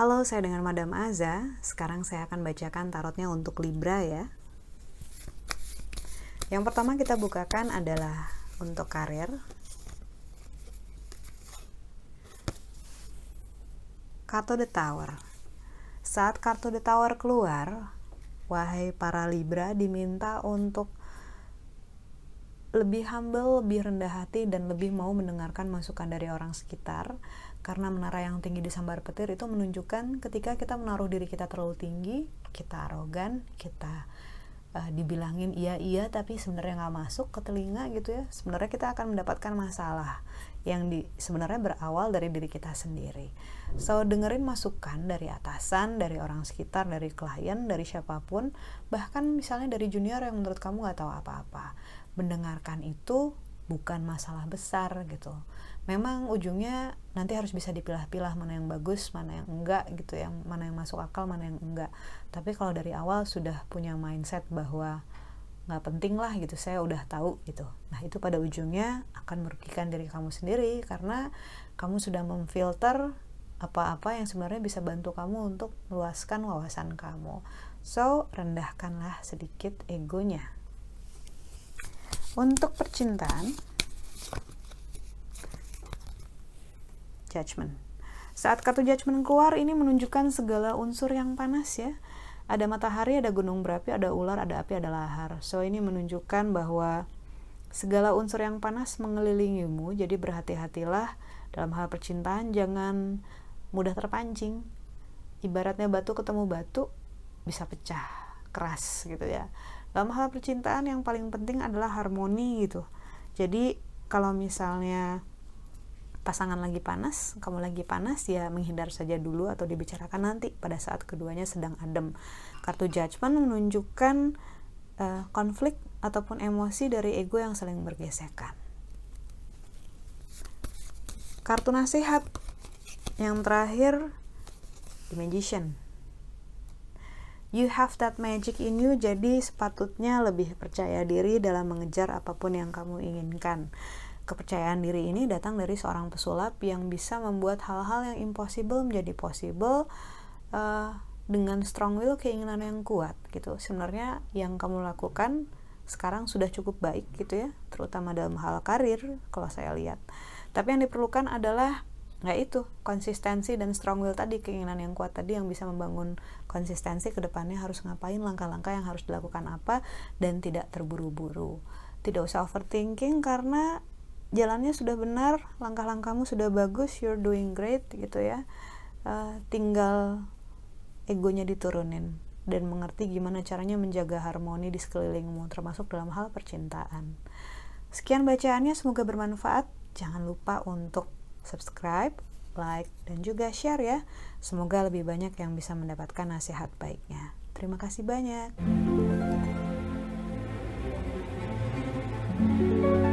Halo, saya dengan Madam Aza. Sekarang saya akan bacakan tarotnya untuk Libra ya. Yang pertama kita bukakan adalah untuk karir. Kartu The Tower. Saat kartu The Tower keluar, wahai para Libra diminta untuk lebih humble, lebih rendah hati, dan lebih mau mendengarkan masukan dari orang sekitar. Karena menara yang tinggi di sambar petir itu menunjukkan ketika kita menaruh diri kita terlalu tinggi, kita arogan, kita uh, dibilangin iya iya tapi sebenarnya nggak masuk ke telinga gitu ya sebenarnya kita akan mendapatkan masalah yang di sebenarnya berawal dari diri kita sendiri so dengerin masukan dari atasan dari orang sekitar dari klien dari siapa pun bahkan misalnya dari junior yang menurut kamu nggak tahu apa-apa mendengarkan itu bukan masalah besar gitu. Memang ujungnya nanti harus bisa dipilah-pilah mana yang bagus mana yang enggak gitu yang mana yang masuk akal mana yang enggak. Tapi kalau dari awal sudah punya mindset bahwa nggak penting lah gitu saya udah tahu gitu. Nah itu pada ujungnya akan merugikan diri kamu sendiri karena kamu sudah memfilter apa-apa yang sebenarnya bisa bantu kamu untuk meluaskan wawasan kamu. So rendahkanlah sedikit egonya untuk percintaan judgment. Saat kartu judgment keluar ini menunjukkan segala unsur yang panas ya. Ada matahari, ada gunung berapi, ada ular, ada api, ada lahar. So ini menunjukkan bahwa segala unsur yang panas mengelilingimu, jadi berhati-hatilah dalam hal percintaan jangan mudah terpancing. Ibaratnya batu ketemu batu bisa pecah, keras gitu ya. Dalam hal percintaan yang paling penting adalah harmoni gitu. Jadi kalau misalnya pasangan lagi panas, kamu lagi panas, ya menghindar saja dulu atau dibicarakan nanti pada saat keduanya sedang adem. Kartu judgment menunjukkan uh, konflik ataupun emosi dari ego yang saling bergesekan. Kartu nasihat yang terakhir, The Magician. You have that magic in you, jadi sepatutnya lebih percaya diri dalam mengejar apa pun yang kamu inginkan. Kepercayaan diri ini datang dari seorang pesulap yang bisa membuat hal-hal yang impossible menjadi possible uh, dengan strong will keinginan yang kuat gitu. Sebenarnya yang kamu lakukan sekarang sudah cukup baik gitu ya terutama dalam hal karir kalau saya lihat. Tapi yang diperlukan adalah nggak itu konsistensi dan strong will tadi keinginan yang kuat tadi yang bisa membangun konsistensi ke depannya harus ngapain langkah-langkah yang harus dilakukan apa dan tidak terburu-buru. Tidak usah overthinking karena jalannya sudah benar langkah-langkahmu sudah bagus you're doing great gitu ya. Uh, tinggal egonya diturunin dan mengerti gimana caranya menjaga harmoni di sekelilingmu termasuk dalam hal percintaan. Sekian bacaannya semoga bermanfaat. Jangan lupa untuk subscribe, like, dan juga share ya. Semoga lebih banyak yang bisa mendapatkan nasihat baiknya. Terima kasih banyak. thank you